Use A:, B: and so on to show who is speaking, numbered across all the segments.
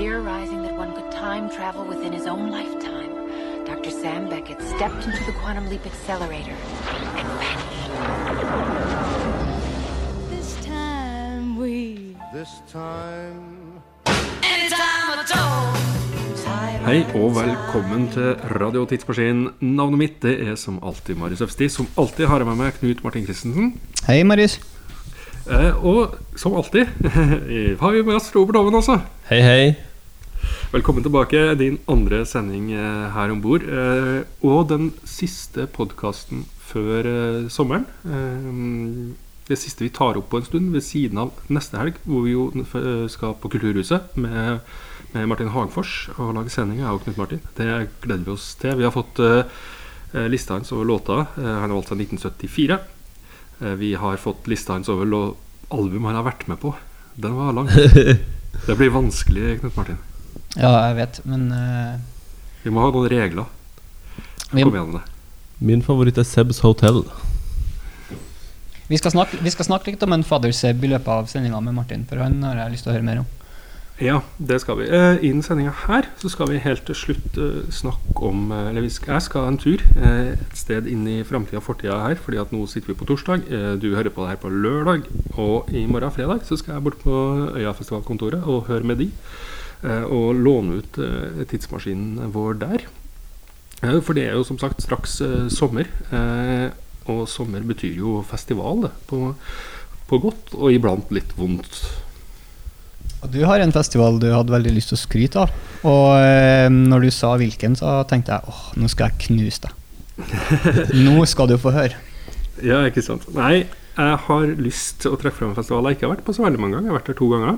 A: theorizing that one could time travel within his own lifetime, Dr. Sam Beckett stepped into the Quantum Leap Accelerator and vanished.
B: This time we
C: This time
D: Hei og velkommen til Radio Tidsmaskin. Navnet mitt det er som alltid Marius Øfsti. Som alltid har jeg med meg Knut Martin Christensen.
E: Hei, Marius.
D: Eh, og som alltid har vi med oss Robert Oven også.
F: Hei, hei.
D: Velkommen tilbake. Din andre sending eh, her om bord. Eh, og den siste podkasten før eh, sommeren. Det siste vi tar opp på en stund, ved siden av neste helg, hvor vi jo skal på Kulturhuset med, Martin Hagfors og lage sending, jeg og Knut Martin. Det gleder vi oss til. Vi har fått lista hans over. Eh, han har valgt seg 1974. Eh, vi har fått lista hans over album han har vært med på. Den var lang. Det blir vanskelig, Knut Martin.
E: Ja, jeg vet, men uh,
D: Vi må ha noen regler.
E: vi,
D: Kom igjen med det.
F: Min favoritt er Sebs Hotel.
E: vi, skal snakke, vi skal snakke litt om en Father Seb i løpet av sendinga med Martin, for han har jeg lyst til å høre mer om.
D: Ja, det skal vi. Eh, Innen sendinga her så skal vi helt til slutt eh, snakke om eh, Eller vi skal, jeg skal en tur eh, et sted inn i framtida og fortida her, fordi at nå sitter vi på torsdag. Eh, du hører på det her på lørdag. Og i morgen fredag så skal jeg bort på Øyafestivalkontoret og høre med de. Eh, og låne ut eh, tidsmaskinen vår der. Eh, for det er jo som sagt straks eh, sommer. Eh, og sommer betyr jo festival, det. På, på godt og iblant litt vondt.
E: Og du har en festival du hadde veldig lyst til å skryte av. Og eh, når du sa hvilken, så tenkte jeg åh, nå skal jeg knuse deg. Nå skal du få høre.
D: Ja, ikke sant. Nei, jeg har lyst til å trekke frem en festival jeg ikke har vært på så veldig mange ganger. Jeg har vært der to ganger.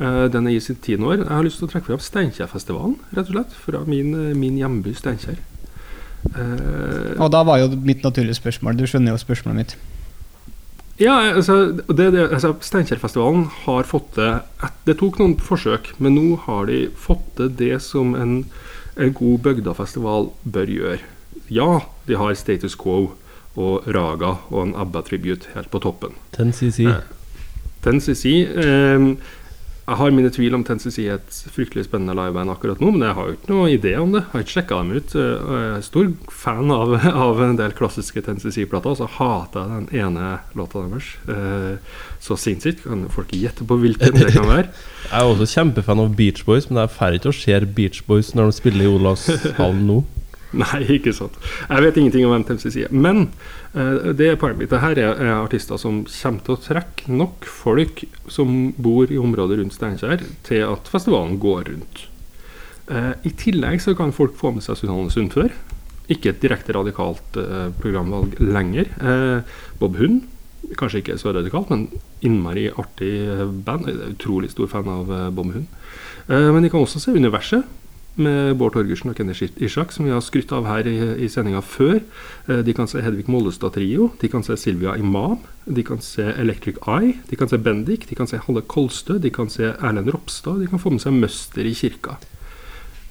D: Eh, den er i sitt tiende år. Jeg har lyst til å trekke fram Steinkjerfestivalen, rett og slett. Fra min, eh, min hjemby Steinkjer. Eh,
E: Og da var jo mitt naturlige spørsmål. Du skjønner jo spørsmålet mitt.
D: ja, altså, det, det, altså Steinkjerfestivalen har fått det Det tok noen forsøk, men nå har de fått til det som en, en god bygdafestival bør gjøre. Ja, de har Status Quo og Raga og en ABBA-tribute helt på toppen.
F: 10cc.
D: Eh, TNCC eh, Jeg har mine tvil om Tennessee er et fryktelig spennende liveband akkurat nå, men jeg har jo ikke noen idé om det. Jeg har ikke sjekka dem ut. Eh, Jeg er stor fan av, av en del klassiske Tennessee-plater, og så hater jeg den ene låta deres eh, så sinnssykt. Kan folk gjette på hvilken det kan være?
F: Jeg er også kjempefan av Beach Boys, men jeg drar ikke og ser Beach Boys når de spiller i Olavshallen nå.
D: Nei, ikke sant. Jeg vet ingenting om NTMs er. Men eh, det er poenget mitt. Dette er, er artister som kommer til å trekke nok folk som bor i området rundt Steinkjer, til at festivalen går rundt. Eh, I tillegg så kan folk få med seg Susanne Sundfør. Ikke et direkte radikalt eh, programvalg lenger. Eh, Bob Hund. Kanskje ikke så radikalt, men innmari artig eh, band. Jeg er utrolig stor fan av eh, Bob Hund. Men de kan også se Universet med Bård Torgersen og Kenny Ishak, som vi har skrytt av her i, i sendinga før. Eh, De kan se Hedvig Mollestad Trio, de kan se Silvia Imam, de kan se Electric Eye, de kan se Bendik, de kan se Halle Kolstø, de kan se Erlend Ropstad, de kan få med seg Møster i kirka.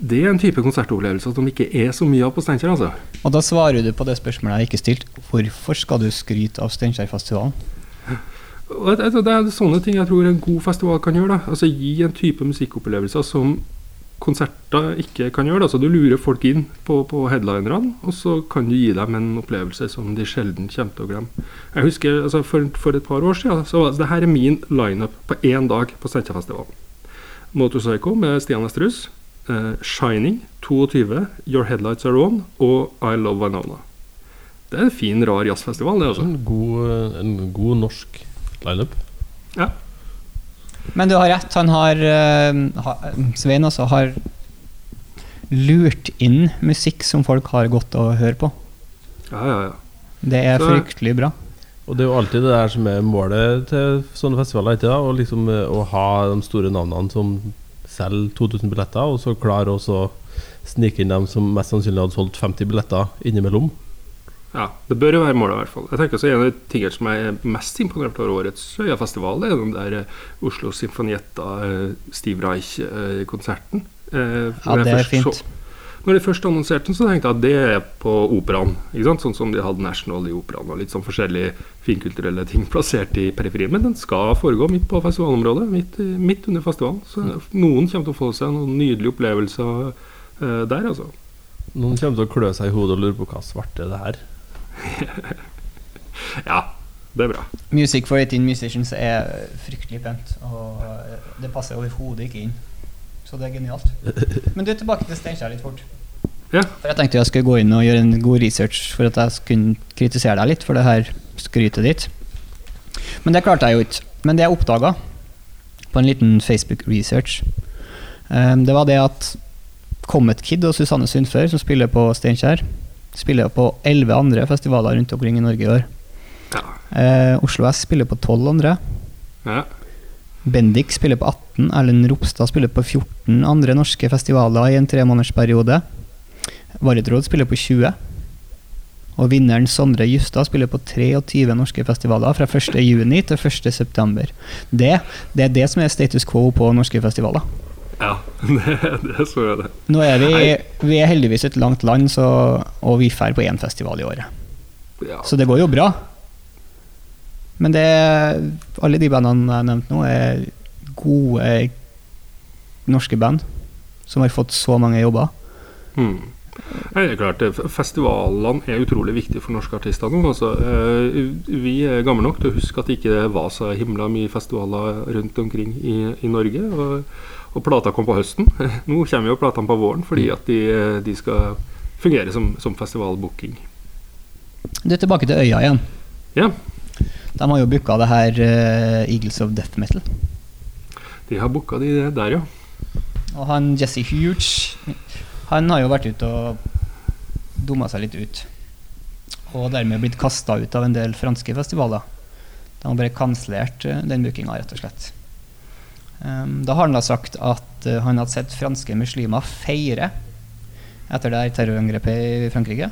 D: Det er en type konsertopplevelse som ikke er så mye av på Steinkjer, altså.
E: Og da svarer du på det spørsmålet jeg ikke stilte. Hvorfor skal du skryte av Steinkjerfestivalen?
D: Det er sånne ting jeg tror en god festival kan gjøre. da. Altså Gi en type musikkopplevelser som konserter ikke kan gjøre. Altså, Så du lurer folk inn på, på headlinerne, og så kan du gi dem en opplevelse som de sjelden kommer til å glemme. Jeg husker altså, for, for et par år siden så var det her er min lineup på én dag på Steinkjerfestivalen. Motorpsycho med Stian Esterhus. eh, Shining 22, Your Headlights Are On og I Love Vinona. Det er en fin, rar jazzfestival, det også.
F: En god, en god norsk lineup.
D: Ja.
E: Men du har rett. Han har, uh, ha, Svein også har lurt inn musikk som folk har gått å høre på.
D: Ja, ja, ja.
E: Det er
D: Så-
E: fryktelig bra.
F: Og det er jo alltid det der som er målet til sånne festivaler, ikke da? Og liksom eh, å ha de store navnene som selger 2000 billetter, og så klare å snike inn dem som mest sannsynlig hadde solgt 50 billetter innimellom.
D: Ja, Det bør jo være målet, i hvert fall. Jeg tenker også En av de tingene som jeg er mest imponert over årets Øyafestival, er den der eh, Oslo Sinfonietta, eh, Steve Reich-konserten. Eh,
E: Ja, det er fint.
D: Så, Når de først annonserte den, så tenkte jeg at det er på operaen. Sånn som de hadde National i operaen, og litt sånn forskjellige finkulturelle ting plassert i periferien. Men den skal foregå midt på festivalområdet, midt, midt under festivalen. Så noen kommer til å få seg noen nydelige opplevelser der, altså.
F: Noen kommer til å klø seg i hodet og lure på hva svarte det her.
D: Ja, det er bra.
E: Music for 18 Musicians er fryktelig pent, og det passer overhodet ikke inn. Så det er genialt. Men du, tilbake til Steinkjer litt fort.
D: Ja.
E: For Jeg tenkte jeg skulle gå inn og gjøre en god research for at jeg kunne kritisere deg litt for det her skrytet ditt. Men det klarte jeg jo ikke. Men det jeg oppdaga på en liten Facebook-research, um, det var det at Comet Kid og Susanne Sundfør, som spiller på Steinkjer, spiller på elleve andre festivaler rundt omkring i Norge i år.
D: Ja.
E: Eh, Oslo S spiller på tolv andre.
D: ja.
E: Bendik spiller på 18, Erlend Ropstad spiller på 14 andre norske festivaler i en tremånedersperiode. Varetrod spiller på 20. Og vinneren Sondre Justad spiller på 23 norske festivaler fra 1. juni til 1. september. Det, det er det som er status quo på norske festivaler.
D: Ja, det, det så jeg det.
E: Nå er vi, vi er heldigvis et langt land, så, og vi drar på én festival i året.
D: Ja.
E: Så det går jo bra. Men det, alle de bandene jeg nevnte nå, er gode norske band som har fått så mange jobber.
D: Mm. Det er klart, eh, Festivalene er utrolig viktige for norske artister nå. Altså, eh, vi er gamle nok til å huske at det ikke var så himla mye festivaler rundt omkring i, i Norge. Og, og plata kom på høsten. Nå kommer jo platene på våren fordi at de, de skal fungere som, som festivalbooking.
E: Du, er tilbake til Øya igjen.
D: Ja,
E: De har jo booka det her uh, Eagles of Death Metal.
D: de har booka de der, ja.
E: Og han Jesse Huge Han har jo vært ute og dumma seg litt ut. Og dermed blitt kasta ut av en del franske festivaler. De har bare kansellert eh, den bookinga, rett og slett. Um, da har han da sagt at eh, han hadde sett franske muslimer feire etter det terrorangrepet i Frankrike.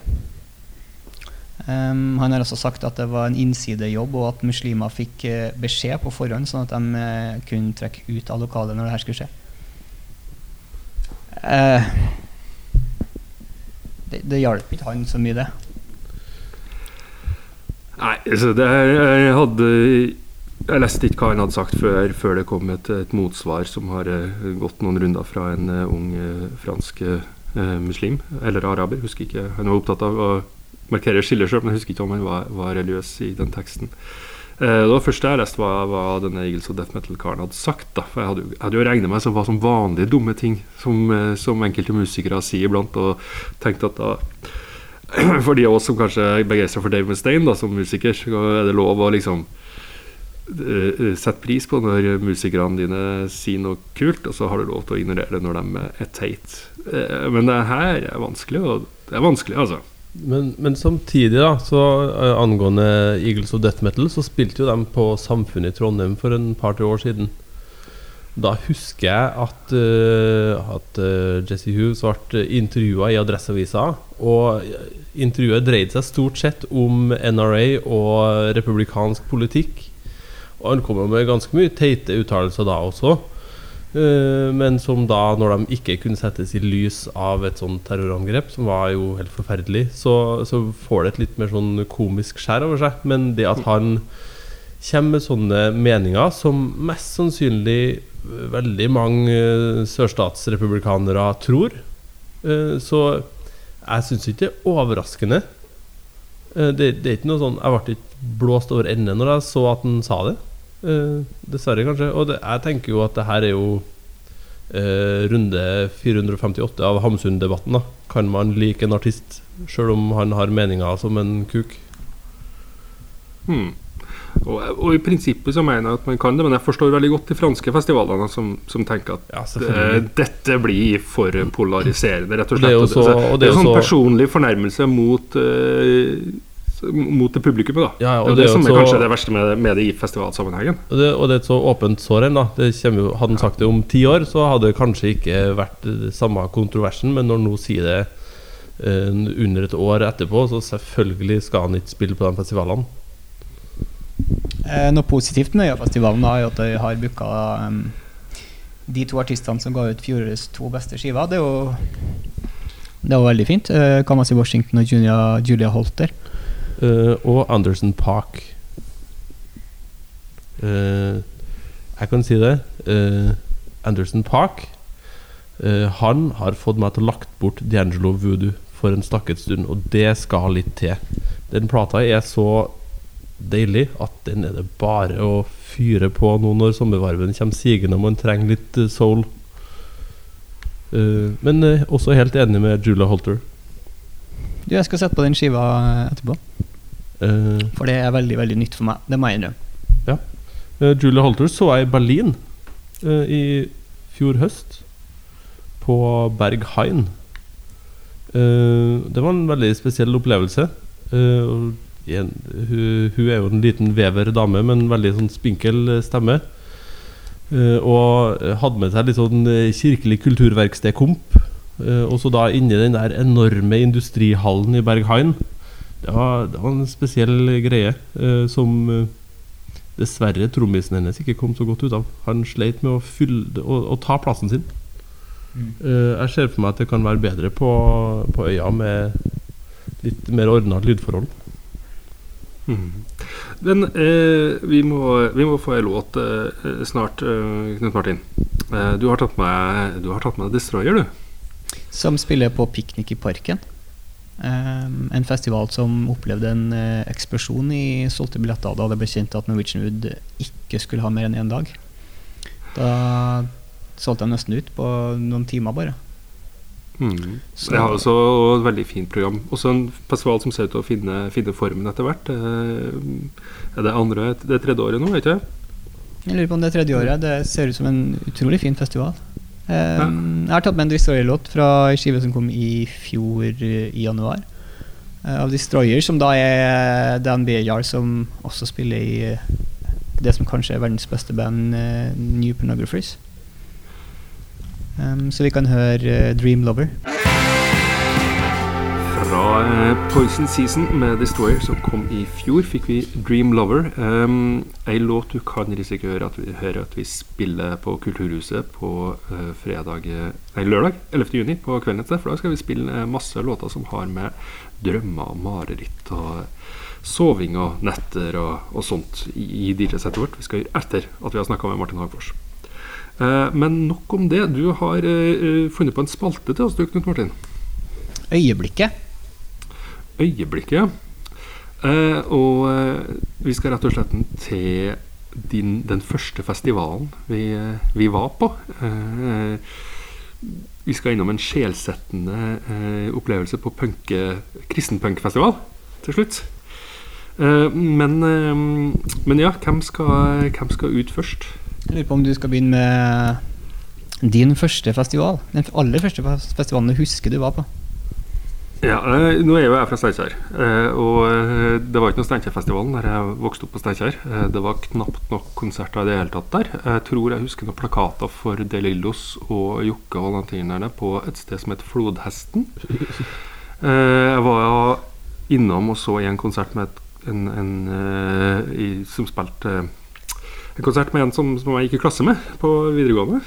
E: Um, han har også sagt at det var en innsidejobb, og at muslimer fikk uh, beskjed på forhånd, sånn at de uh, kunne trekke ut av lokalet når det her skulle skje. Uh, det, det hjalp ikke han så mye, det.
D: Nei, så det her hadde Jeg leste ikke hva han hadde sagt før, før det kom et, et motsvar som har eh, gått noen runder fra en eh, ung eh, fransk muslim, eller araber, husker ikke. Han var opptatt av å markere skiller sjøl, men jeg husker ikke om han var, var religiøs i den teksten. Det var første jeg leste, var hva denne Eagles og Death Metal-karen hadde sagt. da For Jeg hadde jeg hadde jo regnet meg som hva som vanlige dumme ting som, som enkelte musikere sier iblant, og tenkte at da for de av oss som kanskje er begeistra for Dave Mustaine da, som musiker, så er det lov å liksom eh, sette pris på når musikerne dine sier noe kult, og så har du lov til å ignorere det når de er teit. Eh, Men det her er vanskelig, og det er vanskelig, altså.
F: Men, men samtidig, da, så eh, angående Eagles of Death Metal, så spilte jo de på Samfunnet i Trondheim for en par-tre år siden. Da husker jeg at, uh, at uh, Jesse Hughes ble intervjua i Adresseavisa. Og intervjuet dreide seg stort sett om NRA og republikansk politikk. Og han kom med ganske mye teite uttalelser da også. Eh, men som da, når de ikke kunne settes i lys av et sånt terrorangrep, som var jo helt forferdelig, så, så får det et litt mer sånn komisk skjær over seg. Men det at han kommer med sånne meninger som mest sannsynlig veldig mange eh, sørstatsrepublikanere tror, eh, så jeg syns ikke det er overraskende. Det, det er ikke noe sånn Jeg ble ikke blåst over ende når jeg så at han sa det. Eh, dessverre, kanskje. Og det, jeg tenker jo at det her er jo eh, runde 458 av Hamsun-debatten. da Kan man like en artist sjøl om han har meninger som en kuk?
D: Hmm. Og, og i prinsippet så mener jeg at man kan det, men jeg forstår veldig godt de franske festivalene som, som tenker at
F: Ja,
D: eh, dette blir for polariserende, rett og
F: slett. det er jo så-
D: Og det,
F: og
D: det er
F: jo
D: sånn
F: så-
D: personlig fornærmelse mot eh, Mot det publikummet, da.
F: Ja, ja,
D: det er
F: det
D: det som er
F: så-
D: kanskje det verste med, med det i festivalsammenhengen.
F: Og det, og det er et så åpent sår ennå. Hadde han sagt det om ti år, så hadde det kanskje ikke vært det samme kontroversen, men når han nå sier det uh, under et år etterpå, så selvfølgelig skal han ikke spille på de festivalene.
E: Eh, noe positivt med Øyafestivalen er jo at de har booka um, de to artistene som ga ut fjorårets to beste skiver. Det er jo Det var veldig fint. Uh, Kamasi Washington og Julia, Julia Holter.
F: Eh, og Anderson Park. Uh, jeg kan si det. Uh, Anderson Park eh, Han har fått meg til å lagt bort D'Angelo Voodoo for en stakket stund, og det skal litt til. Den plata er så deilig at den er det bare å fyre på nå når sommervarmen kommer sigende og man trenger litt eh, soul. Eh, men eh, også helt enig med Julia Holter.
E: Du, jeg skal sette på den skiva etterpå.
F: Uh,
E: For det er veldig veldig nytt for meg. Det må jeg innrømme.
F: Ja. Uh, Julie Holter så jeg i Berlin uh, i fjor høst, på Berg Hain. Eh, det var en veldig spesiell opplevelse. Eh, hun, hun er jo en liten vever dame med en veldig sånn spinkel eh, stemme. Eh, og hadde med seg litt sånn eh, kirkelig kulturverkstedkomp. Eh, og så da inni den der enorme industrihallen i Berghain. Det var, det var en spesiell greie eh, som eh, dessverre trommisen hennes ikke kom så godt ut av. Han sleit med å, fylle, å, å ta plassen sin. Mm. jeg ser for meg at det kan være bedre på, på øya med litt mer ordna lydforhold.
D: Mm. Men eh, vi, må, vi må få en låt eh, snart, eh, Knut Martin. Eh, du, har tatt med, du har tatt med Destroyer, du.
E: Som spiller på Piknik i parken. Um, en festival som opplevde en uh, eksplosjon i solgte billetter da det ble kjent at Norwegian Wood ikke skulle ha mer enn én dag. Da solgte de nesten ut på noen timer, bare.
D: Mm.
E: Så-
D: Det har også et veldig fint program. Også en festival som ser ut til å finne, finne formen etter hvert. Eh, er det andre, det er tredje året nå, ikke du?
E: Jeg lurer på om det er tredje året. Det ser ut som en utrolig fin festival. Um, Jeg har tatt med en Destroyer-låt fra en skive som kom i fjor eh, i januar. Eh, av Destroyer, som da er Dan Bejar, som også spiller i eh, det som kanskje er verdens beste band, eh, New Pornographers. Um, så vi kan høre eh, Dream Lover.
D: Fra eh, Poison Season med Destroyer, som kom i fjor, fikk vi Dream Lover. Um, ei låt du kan risikere at vi hører at vi spiller på Kulturhuset på uh, fredag Nei, lørdag 11. juni på kvelden. For da skal vi spille eh, masse låter som har med drømmer og mareritt og soving og netter og, og sånt i, i DJ-settet vårt. Vi skal gjøre etter at vi har snakka med Martin Hagfors. Uh, men nok om det. Du har eh, funnet på en spalte til oss, du, Knut Martin.
E: Øyeblikket.
D: Øyeblikket. Eh, og eh, vi skal rett og slett til din, den første festivalen vi, eh, vi var på. Eh, vi skal innom en sjelsettende eh, opplevelse på kristenpunkfestival til slutt. Eh, men, eh, men ja, hvem skal, hvem skal ut først?
E: Jeg lurer på om du skal begynne med din første festival. Den aller første festivalen du husker du var på.
D: Ja, eh, Nå er jo jeg fra Steinkjer, eh, og eh, det var ikke noe Steinkjerfestivalen der jeg vokste opp på Steinkjer. Det var knapt nok konserter i det hele tatt der. Jeg tror jeg husker noen plakater for De Lillos og Jokke og Valentinerne på et sted som het Flodhesten. Jeg var innom og så en konsert med en, en i, som spilte en konsert med en som, som jeg gikk i klasse med på videregående.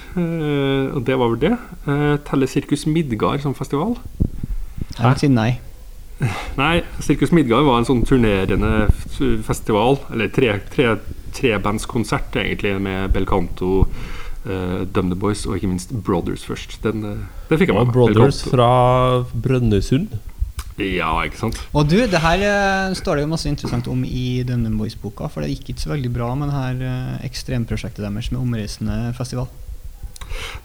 D: Og det var vel det. Eh, Teller Sirkus Midgard som festival?
E: Jeg vil si nei.
D: Nei, Sirkus Midgard var en sånn turnerende festival, eller tre, tre, trebandskonsert egentlig, med Belcanto, uh, Dum The Boys og ikke minst Brothers først. Den, eh, den fikk jeg med meg.
F: Brothers
D: Belcanto.
F: fra Brønnøysund.
D: Ja, ikke sant.
E: Og du, det her eh, står det jo masse interessant om i Dømmen Boys-boka, for det gikk ikke så veldig bra med det her eh, ekstremprosjektet deres med omreisende festival.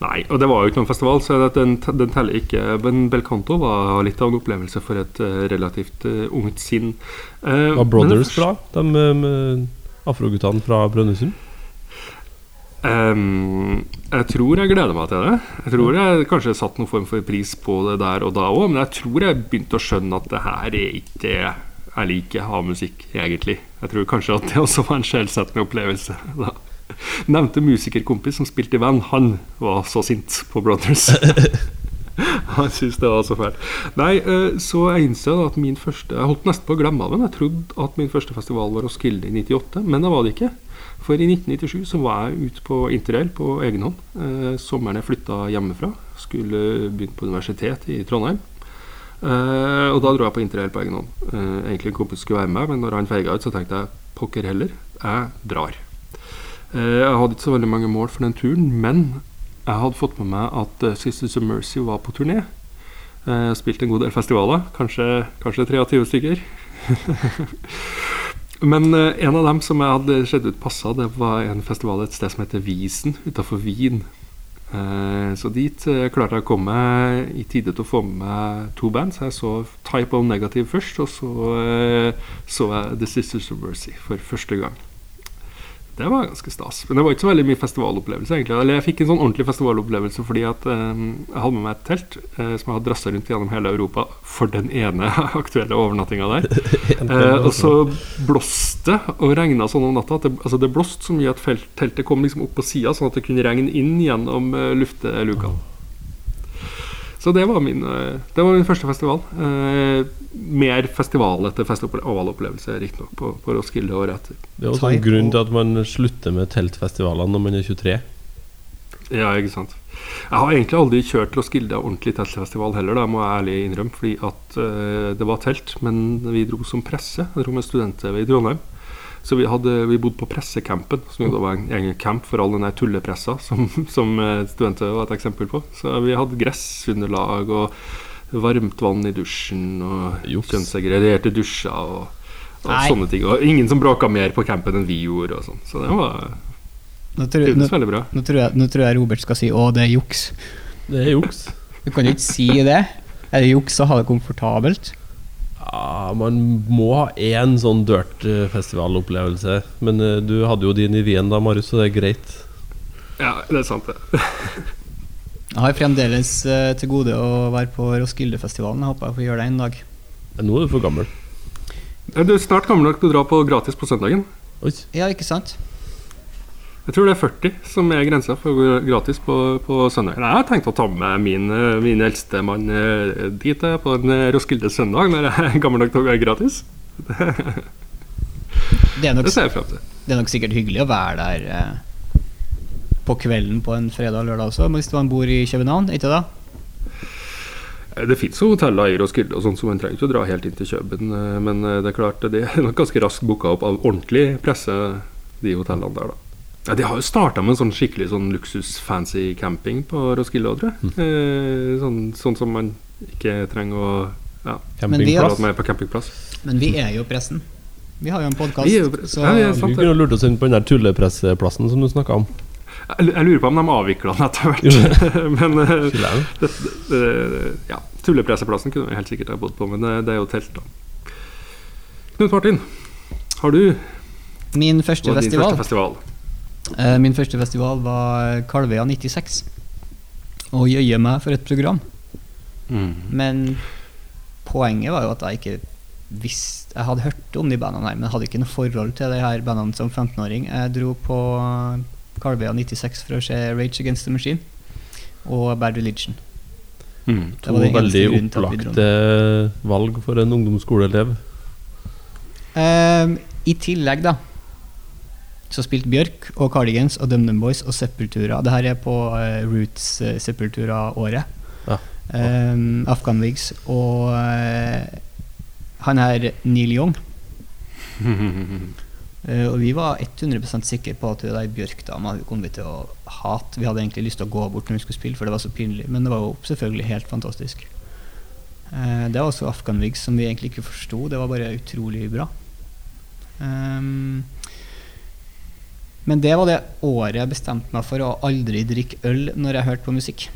D: Nei, og det var jo ikke noen festival, så den, den teller ikke. Men Belcanto var litt av en opplevelse for et eh, relativt uh, ungt sinn. Uh,
F: Var Brothers bra? De afroguttene fra Brønnøysund?
D: Um, jeg tror jeg gleder meg til det. Jeg tror jeg kanskje satt noen form for pris på det der og da òg, men jeg tror jeg begynte å skjønne at det her er ikke det jeg liker av musikk, egentlig. Jeg tror kanskje at det også var en sjelsettende opplevelse. Da. Nevnte musikerkompis som spilte i band, han var så sint på Brothers. Han syntes det var så fælt. Nei, eh, så jeg innså at min første Jeg holdt nesten på å glemme av den. Jeg trodde at min første festival var Roskilde i 98, men det var det ikke. For i 1997 så var jeg ute på interrail på egen hånd. Eh, sommeren jeg flytta hjemmefra. Skulle begynne på universitet i Trondheim. Eh, og da dro jeg på interrail på egen hånd. Egentlig en kompis skulle være med, men når han feiga ut, så tenkte jeg pokker heller, jeg drar. Eh, jeg hadde ikke så veldig mange mål for den turen, men jeg hadde fått med meg at uh, Sisters of Mercy var på turné. Eh, spilt en god del festivaler, kanskje, kanskje 23 stykker. Men eh, en av dem som jeg hadde sett ut passa, det var en festival et sted som heter Wiesen utafor Wien. Eh, så dit eh, klarte jeg å komme i tide til å få med meg to band. Så jeg så Type of Negative først, og så eh, så jeg The Sisters of Mercy for første gang. Det var ganske stas. Men det var ikke så veldig mye festivalopplevelse. egentlig Eller jeg fikk en sånn ordentlig festivalopplevelse fordi at eh, jeg hadde med meg et telt eh, som jeg hadde drassa rundt gjennom hele Europa for den ene aktuelle overnattinga der. Eh, og så blåste og regna sånn om natta at det, altså det blåste så mye at teltet kom liksom opp på sida, sånn at det kunne regne inn gjennom uh, luftelukene. Så det var min, eh, det var min første festival. Eh, mer festivalete festivalopplevelse, riktignok, på, på Roskilde året etter.
F: Det er også en grunn til at man slutter med teltfestivalene når man er 23.
D: Ja, ikke sant. Jeg har egentlig aldri kjørt Roskilde ordentlig teltfestival heller, da må jeg ærlig innrømme. Fordi at eh, det var telt, men vi dro som presse. Jeg dro med student-TV i Trondheim. Så vi, hadde, vi bodde på pressecampen, som jo da var en egen camp for all den der tullepressa, som, som eh, studenter var et eksempel på. Så vi hadde gressunderlag og varmt vann i dusjen og kjønnssegregerte dusjer og, og sånne ting. Og ingen som bråka mer på campen enn vi gjorde. Og sånn. Så det var
E: Nå tror, nå,
D: trivdes veldig bra.
E: nå, tror jeg, nå tror jeg Robert skal si 'å, det er juks'.
F: Det er juks.
E: Du kan jo ikke si det. Er det juks å ha det komfortabelt?
F: Ja, man må ha én sånn dirt-festivalopplevelse. Men uh, du hadde jo din i Wien da, Marius, så det er greit.
D: Ja, det er sant, det.
E: Jeg har fremdeles uh, til gode å være på Roskildefestivalen. Jeg håper jeg får gjøre det en dag.
F: Men Nå er du for gammel.
D: Du er snart gammel nok til å dra på gratis på søndagen.
F: Oi.
E: Ja, ikke sant?
D: Jeg tror det er 40 som er grensa for å gå gratis på, på søndag. Jeg har tenkt å ta med min, eh, min eldste mann eh, dit eh, på en Roskilde søndag når jeg er gammel nok til å gå gratis.
E: Det er nok,
D: Det ser jeg frem til.
E: det er nok sikkert hyggelig å være der på kvelden på en fredag og lørdag også, hvis man bor i København. Ikke da?
D: Det fins jo hoteller i Roskilde, og sånn, så man trenger ikke å dra helt inn til Køben. Men det er klart, det er nok ganske raskt booka opp av ordentlig presse, de hotellene der, da. Ja, De har jo starta med en sånn skikkelig sånn luksus-fancy camping på Roskilde tror. Eh, sånn, sånn som man ikke trenger å ja,
E: Men vi
D: er på campingplass.
E: Men vi er jo pressen. Vi har jo en podkast.
D: Vi Ja,
F: kunne lurt oss inn på den der tullepressplassen som du snakka om.
D: Jeg jeg lurer på om de avvikla den etter hvert. men eh, det, det, ja, tullepresseplassen kunne vi helt sikkert ha bodd på, men det, det er jo telt, da. Knut Martin, har du
E: Min første
D: din
E: festival.
D: første festival?
E: Eh, Min første festival var Kalvøya 96. Og jøye meg for et program. Men poenget var jo at jeg ikke visste Jeg hadde hørt om de bandene her, men jeg hadde ikke noe forhold til de her bandene som 15-åring. Jeg dro på Kalvøya 96 for å se Rage Against the Machine og Bad Religion.
D: Mm.
E: Det
F: To veldig opplagte valg for en ungdomsskoleelev.
E: Um, I tillegg, da, så spilte Bjørk og Cardigans og DumDum Boys og Sepultura. Det her er på uh, Roots uh, Sepultura-året.
F: Ja.
E: Um, Afghan Wigs og uh, han her Neil Young. Uh, og vi var 100% sikre på at det der Bjørk-dama kom vi til å hate. Vi hadde egentlig lyst til å gå bort når vi skulle spille, for det var så pinlig. Men det var jo selvfølgelig helt fantastisk. Uh, det var også Afghan Wigs som vi egentlig ikke forsto. Det var bare utrolig bra. Ehm, men det var det året jeg bestemte meg for å aldri drikke øl når jeg hørte på musikk.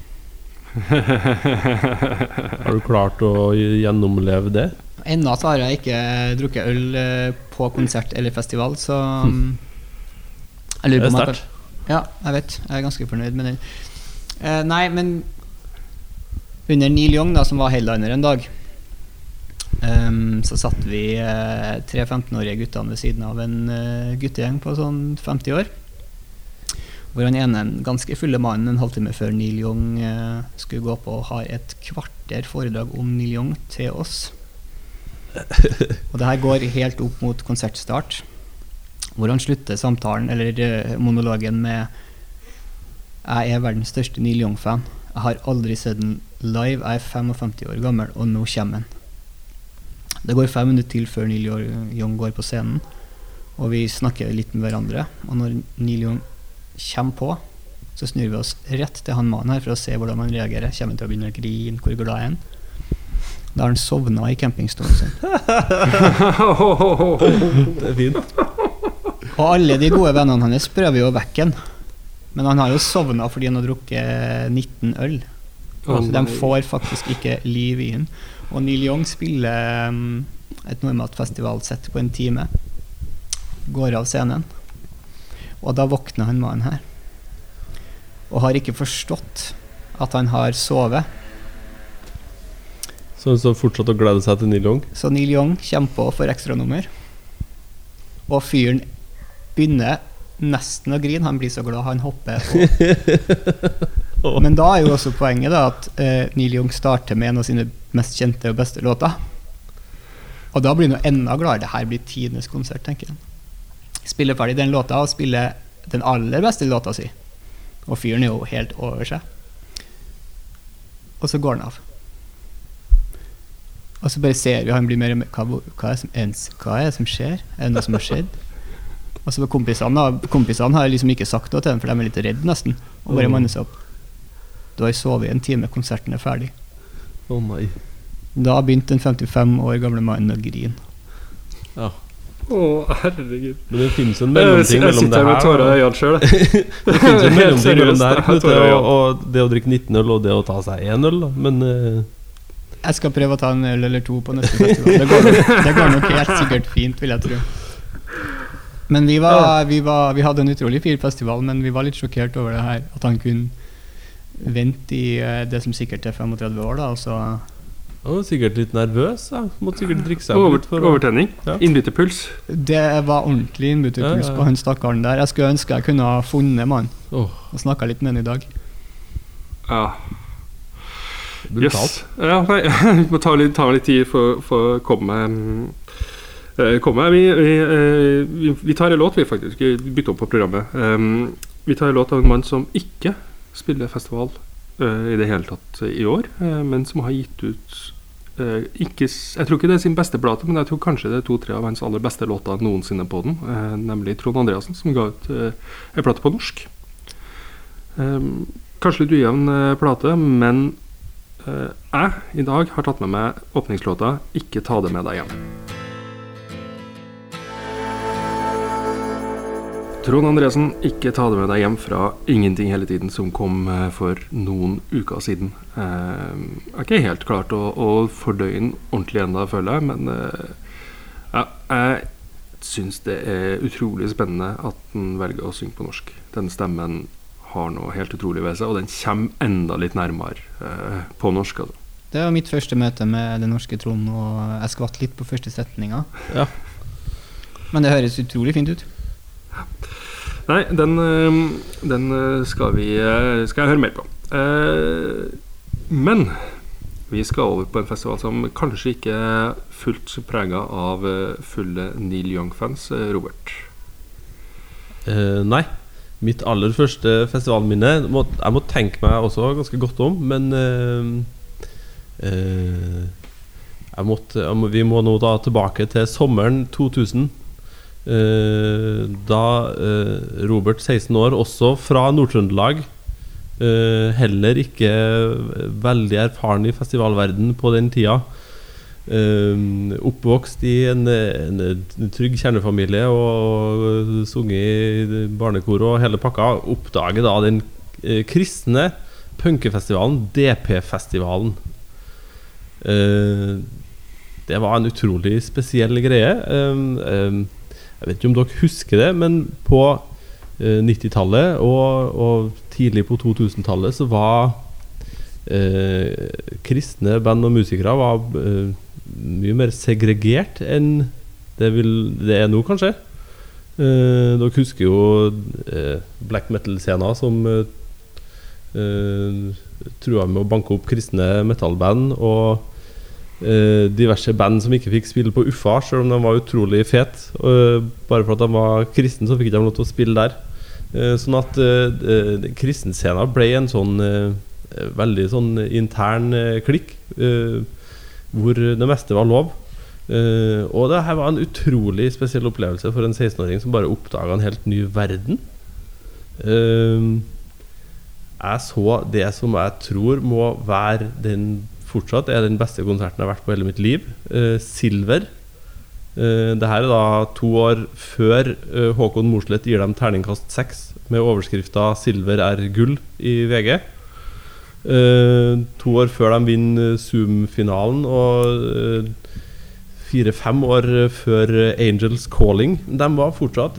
F: Har du klart å gjennomleve det?
E: Ennå har jeg ikke drukket øl eh, på konsert eller festival, så mm, Jeg lurer
F: er
E: på om jeg
F: sterkt.
E: Ja, jeg vet. Jeg er ganske fornøyd med den. Eh, nei, men under Neil Young, da, som var headliner en dag, ehm, så satt vi eh, tre 15-årige guttene ved siden av en uh, guttegjeng på sånn 50 år. Hvor han ene, en ganske fulle mannen en halvtime før Neil Young uh, skulle gå på, har et kvarter foredrag om Neil Young til oss. Og det her går helt opp mot konsertstart, hvor han slutter samtalen, eller monologen, med Jeg er verdens største Neil Young-fan. Jeg har aldri sett den live. Jeg er 55 år gammel, og nå kommer han. Det går fem minutter til før Neil Young går på scenen, og vi snakker litt med hverandre. Og når Neil Young kommer på, så snur vi oss rett til han mannen her for å se hvordan han reagerer. Kommer han til å begynne å grine? Hvor glad er han? Da har han sovna i campingstolen sin.
F: Det er fint.
E: Og alle de gode vennene hans prøver jo å vekke han. Men han har jo sovna fordi han har drukket 19 øl. Så de får faktisk ikke liv i den. Og Neil Young spiller um, et normalt festivalsett på en time. Går av scenen. Og da våkner han mannen her. Og har ikke forstått at han har sovet.
F: Så han fortsatt å glede seg til Neil Young.
E: Så Neil Young kommer på for ekstranummer. Og fyren begynner nesten å grine. Han blir så glad han hopper. Men da er jo også poenget da at eh, Neil Young starter med en av sine mest kjente og beste låter. Og da blir han jo enda gladere. Det her blir tidenes konsert, tenker han. Spiller ferdig den låta og spiller den aller beste låta si. Og fyren er jo helt over seg. Og så går han av. Og så bare ser vi han blir mer og mer Hva, hva, er, som, hva er det som skjer? Er det noe som har skjedd? Og så kompisene, kompisene har liksom ikke sagt noe til ham, for de er litt redde nesten. Og bare manner seg opp. Du har sovet en time, konserten er ferdig.
F: Å nei.
E: Da begynte den 55 år gamle mannen å grine.
F: Ja.
D: Å, herregud.
F: Men det finnes en mellomting mellom det her Jeg
D: sitter her med tårer i øynene sjøl.
F: Det finnes en mellomting mellom det her, Knut,
D: tårer
F: og, og det å drikke 19 øl og det å ta seg én øl, da. Men uh...
E: Jeg skal prøve å ta en øl eller to på neste festival. Det går, nok, det går nok helt sikkert fint, vil jeg tro. Men vi, var, vi, var, vi hadde en utrolig fin festival, men vi var litt sjokkert over det her. At han kunne vente i eh, det som sikkert er 35 år, da. Og så
F: han var sikkert litt nervøs. Da. Måtte sikkert drikke seg
D: Over.
F: For
D: overtenning.
F: Ja.
D: Innbytterpuls.
E: Det var ordentlig innbytterpuls
F: Ja, ja, ja.
E: på han stakkaren der. Jeg skulle ønske jeg kunne ha funnet mannen
F: oh.
E: og snakka litt med han i dag.
D: Ja.
F: brutalt.
D: Yes. Ja, nei, vi må ta litt, ta litt tid for for å komme mm, eh, komme. Vi, vi, eh, vi, vi tar en låt, vi faktisk. Vi bytter opp på programmet. Um, vi tar en låt av en mann som ikke spiller festival eh, i det hele tatt i år, eh, men som har gitt ut eh, ikke, Jeg tror ikke det er sin beste plate, men jeg tror kanskje det er to-tre av hans aller beste låter noensinne på den. eh, nemlig Trond Andreassen, som ga ut uh, en plate på norsk. Um, kanskje litt ujevn eh, plate, men Eh, jeg i dag har tatt med meg åpningslåta 'Ikke ta det med deg hjem'. Trond Andresen, 'Ikke ta det med deg hjem' fra 'Ingenting hele tiden', som kom eh, for noen uker siden. Eh, jeg er ikke helt klart å, å fordøye den ordentlig ennå, føler jeg, men eh, ja, jeg syns det er utrolig spennende at den velger å synge på norsk. Den stemmen har noe helt utrolig ved seg, og den kommer enda litt nærmere eh, på norsk. Altså.
E: Det var mitt første møte med den norske Trond, og jeg skvatt litt på første setninga.
F: Ja.
E: Men det høres utrolig fint ut.
D: Nei, den, eh, den eh, skal vi eh, skal jeg høre mer på. Eh, men vi skal over på en festival som kanskje ikke er fullt prega av fulle Neil Young-fans. Robert.
F: Eh, nei. Mitt aller første festivalminne Jeg må tenke meg også ganske godt om, men eh, eh, måtte, Vi må nå da tilbake til sommeren 2000. eh, da eh, Robert, 16 år, også fra Nord-Trøndelag, eh, heller ikke veldig erfaren i festivalverden på den tida, Uh, oppvokst i en, en, trygg kjernefamilie og, og sunget i barnekor og hele pakka, oppdager da den uh, kristne punkefestivalen, DP-festivalen. Uh, det var en utrolig spesiell greie. Eh, eh, jeg vet ikke om dere husker det, men på eh, 90-tallet og, og tidlig på 2000-tallet så var eh, kristne band og musikere var eh, mye mer segregert enn det, vil, det er nå, kanskje. Eh, dere husker jo eh, black metal-scener som eh, eh, trua med å banke opp kristne metallband, og eh, diverse band som ikke fikk spille på Uffa, selv om de var utrolig fete. Eh, bare for at de var kristne, så fikk de lov til å spille der. Eh, sånn at kristenscena ble en sånn eh, eh, veldig sånn intern eh, klikk, eh, hvor det meste var lov. Eh, og det her var en utrolig spesiell opplevelse for en 16-åring som bare oppdaga en helt ny verden. Eh, jeg så det som jeg tror må være den fortsatt er den beste konserten jeg har vært på hele mitt liv. Eh, Silver. Eh, det her er da to år før eh, Håkon Mosleth gir dem terningkast seks med overskrifta 'Silver er gull' i VG. Eh, to år før de vinner Zoom-finalen, og eh, fire-fem år før Angels Calling. De var fortsatt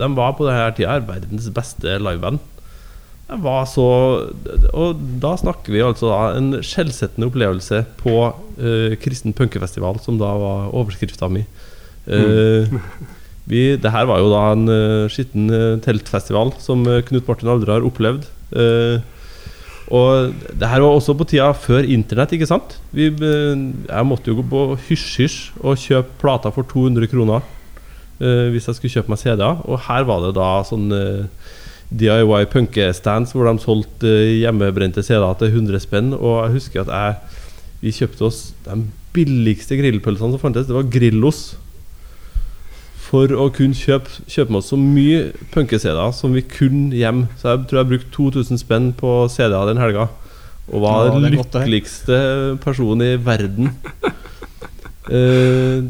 F: De var på denne tida verdens beste liveband. Var så Og da snakker vi altså da en skjellsettende opplevelse på uh, kristen punkefestival, som da var overskrifta mi. Eh, vi, det her var jo da en uh, skitten teltfestival som Knut Martin aldri har opplevd. Og det her var også på tida før internett, ikke sant? Vi, jeg måtte jo gå på hysj-hysj og kjøpe plater for 200 kroner hvis jeg skulle kjøpe meg CD-er. Og her var det da sånn eh, DIY punkestands hvor de solgte eh, hjemmebrente CD-er til 100 spenn. Og jeg husker at jeg, vi kjøpte oss de billigste grillpølsene som fantes. Det var Grillos. For å kunne kjøpe, kjøpe med oss så mye punke-CD-er som vi kunne hjem. Så jeg tror jeg brukte 2000 spenn på CD-er den helga. Og var
E: Ja,
F: den lykkeligste personen i verden. uh,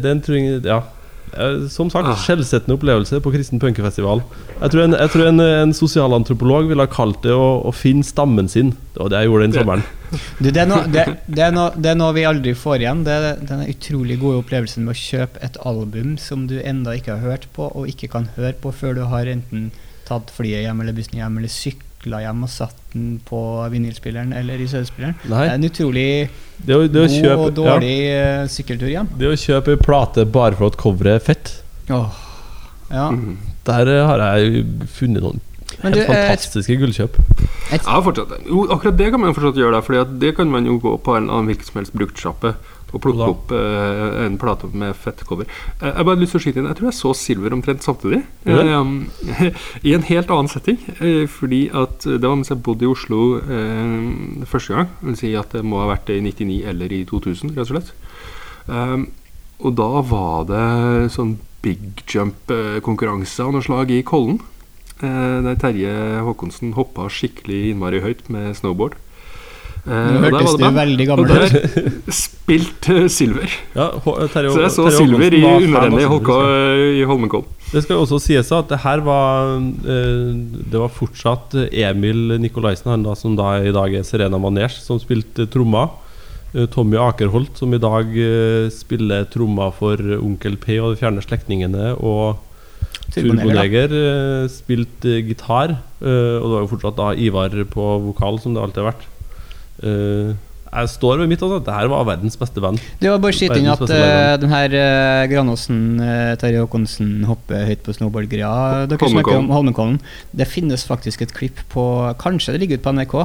F: den tror jeg Ja. Eh, Som sagt,
D: Ah.
F: skjellsettende opplevelse på kristen punkefestival. Jeg tror en, jeg tror en, en sosialantropolog ville ha kalt det å, å finne stammen sin. Var det jeg gjorde den sommeren.
E: Du, det, er noe, det, det, er noe, det er noe vi aldri får igjen. Det er den utrolig gode opplevelsen med å kjøpe et album som du enda ikke har hørt på, og ikke kan høre på før du har enten tatt flyet hjem eller bussen hjem, eller sykla hjem og satt den på vinylspilleren eller i CD-spilleren. Det er en utrolig
F: det å, det å
E: god
F: kjøpe
E: og dårlig ja. sykkeltur hjem.
F: Det å kjøpe ei plate bare for at coveret er fett,
E: Åh, ja.
D: Mm.
F: der eh, har jeg funnet noen
E: Men
F: helt
E: du,
F: fantastiske et, gullkjøp.
D: Ja, fortsatt. Jo, akkurat det kan man fortsatt gjøre, for det kan man jo gå på en annen hvilken som helst bruktsjappe og plukke
F: da?
D: opp uh, en plate med fettcover. Uh, jeg bare har lyst til å skyte inn Jeg tror jeg så Silver omtrent samtidig.
F: Du
D: Eh, I en helt annen setting. eh, fordi at det var mens jeg bodde i Oslo eh, første gang. Det vil si at det må ha vært i 99 eller i 2000, rett og slett. Eh, og da var det sånn big jump-konkurranse av noe slag i Kollen. Eh, der Terje Håkonsen hoppa skikkelig innmari høyt med snowboard. Eh,
E: Nå hørtes du
D: det band.
E: veldig gammel ut.
D: der spilte eh, Silver.
F: Ja, Terje,
D: Så jeg så
F: Terje
D: Silver i underrennet i
F: HK
D: i Holmenkollen.
F: Det skal også sies at det her var eh, Det var fortsatt Emil Nikolaisen, han da som da i dag er Serena Manesh, som spilte tromma. Eh, Tommy Akerholt, som i dag eh, spiller tromma for Onkel P og De fjerne slektningene. Og
E: Turboneger.
F: Eh, spilte eh, gitar. eh, og det var jo fortsatt da Ivar på vokal, som det alltid har vært. Eh, jeg står ved mitt, altså. Det her var verdens beste band.
E: Det var bare å skyte inn at uh, den her uh, Granåsen, uh, Terje Håkonsen hopper høyt på snowboardgreia. Dere snakker om Holmenkollen. Det finnes faktisk et klipp på Kanskje det ligger ute på NRK.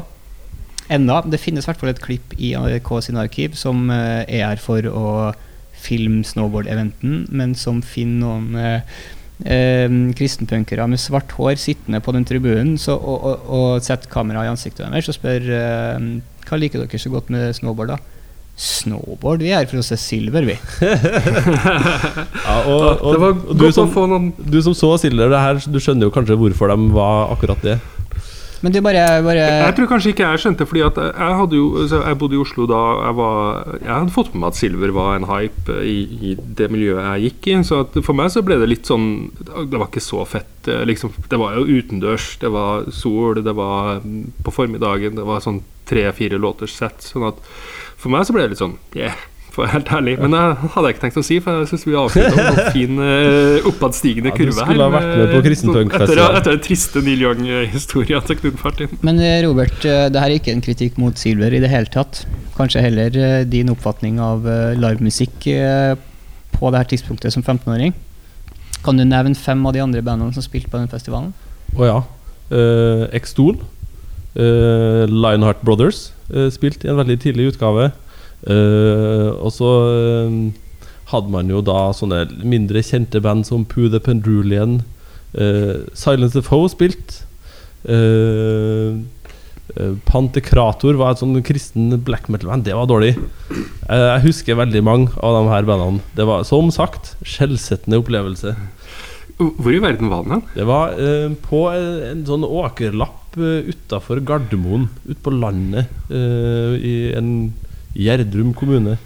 E: Enda. Det finnes i hvert fall et klipp i NRK sin arkiv som uh, er her for å filme snowboard-eventen, men som finner noen uh, kristenpunkere med svart hår sittende på den tribunen så, og, og, og setter kamera i ansiktet deres og spør eh, hva liker dere så godt med snowboard. da? Snowboard? Vi er her for å se Silver, vi.
F: Ja, og, og,
D: det var
F: og du, som,
D: å få noen
F: du som så Silver, det her, du skjønner jo kanskje hvorfor de var akkurat det.
E: Men du bare, bare
D: Jeg tror kanskje ikke jeg skjønte, fordi at jeg hadde jo altså Jeg bodde i Oslo da jeg var Jeg hadde fått med meg at Silver var en hype i, i det miljøet jeg gikk i. Så for meg så ble det litt sånn Det var ikke så fett. eh, Liksom, det var jo utendørs, det var sol, det var mm, på formiddagen, det var sånn tre-fire låters sett. Sånn at for meg så ble det litt sånn Yeah. For å være helt ærlig. Men det hadde jeg ikke tenkt å si, for jeg syns vi avslutta med en fin uh, oppadstigende
F: Ja, du
D: kurve
F: skulle ha vært med på
D: sånn Etter, etter den triste Neil Young-historia til Knut Martin.
E: Men eh, Robert, eh, det her er ikke en kritikk mot Silver i det hele tatt. Kanskje heller eh, din oppfatning av eh, livemusikk eh, på det her tidspunktet som 15-åring. Kan du nevne fem av de andre bandene som spilte på den festivalen?
F: Å ja. Uh, Extol. Uh, Lionheart Brothers uh, spilte i en veldig tidlig utgave. Eh, og så eh, hadde man jo da sånne mindre kjente band som Poo the Pendrulian. Uh, Silence the Foe spilt. Uh, uh, Pantekrator var et sånn kristen black metal-band. Det var dårlig. Uh, Jeg husker veldig mange av de her bandene. Det var som sagt skjellsettende opplevelse.
D: Hvor i verden var den?
F: Det var eh, på en, en sånn åkerlapp uh, utafor Gardermoen, ute på landet, eh, i en Gjerdrum kommune.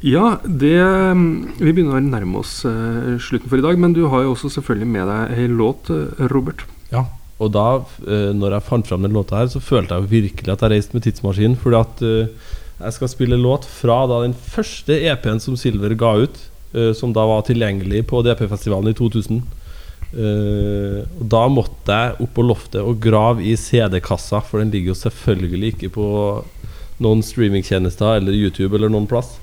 D: Ja, det mm, Vi begynner å nærme oss uh, slutten for i dag, men du har jo også selvfølgelig med deg ei låt, eh, Robert.
F: Ja, og da, uh, når jeg fant fram den låta her, så følte jeg virkelig at jeg reiste med tidsmaskinen. Fordi at uh, jeg skal spille låt fra da den første EP-en som Silver ga ut, som da var tilgjengelig på DP-festivalen i 2000. Eh, og da måtte jeg opp på loftet og grave i CD-kassa, for den ligger jo selvfølgelig ikke på noen streamingtjenester eller YouTube eller noen plass.